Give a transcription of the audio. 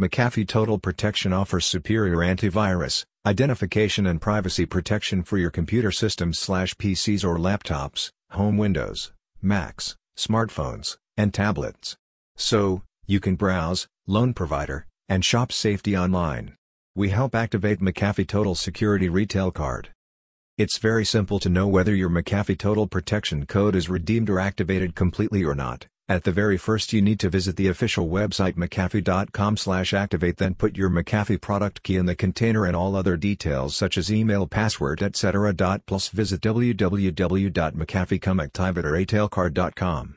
McAfee Total Protection offers superior antivirus, identification and privacy protection for your computer systems slash PCs or laptops, home Windows, Macs, smartphones, and tablets. So, you can browse, loan provider, and shop safety online. We help activate McAfee Total Security Retail Card. It's very simple to know whether your McAfee Total Protection code is redeemed or activated completely or not. At the very first you need to visit the official website mcafee.com/activate then put your McAfee product key in the container and all other details such as email password etc. Plus visit www.mcafeecomactivateretailcard.com.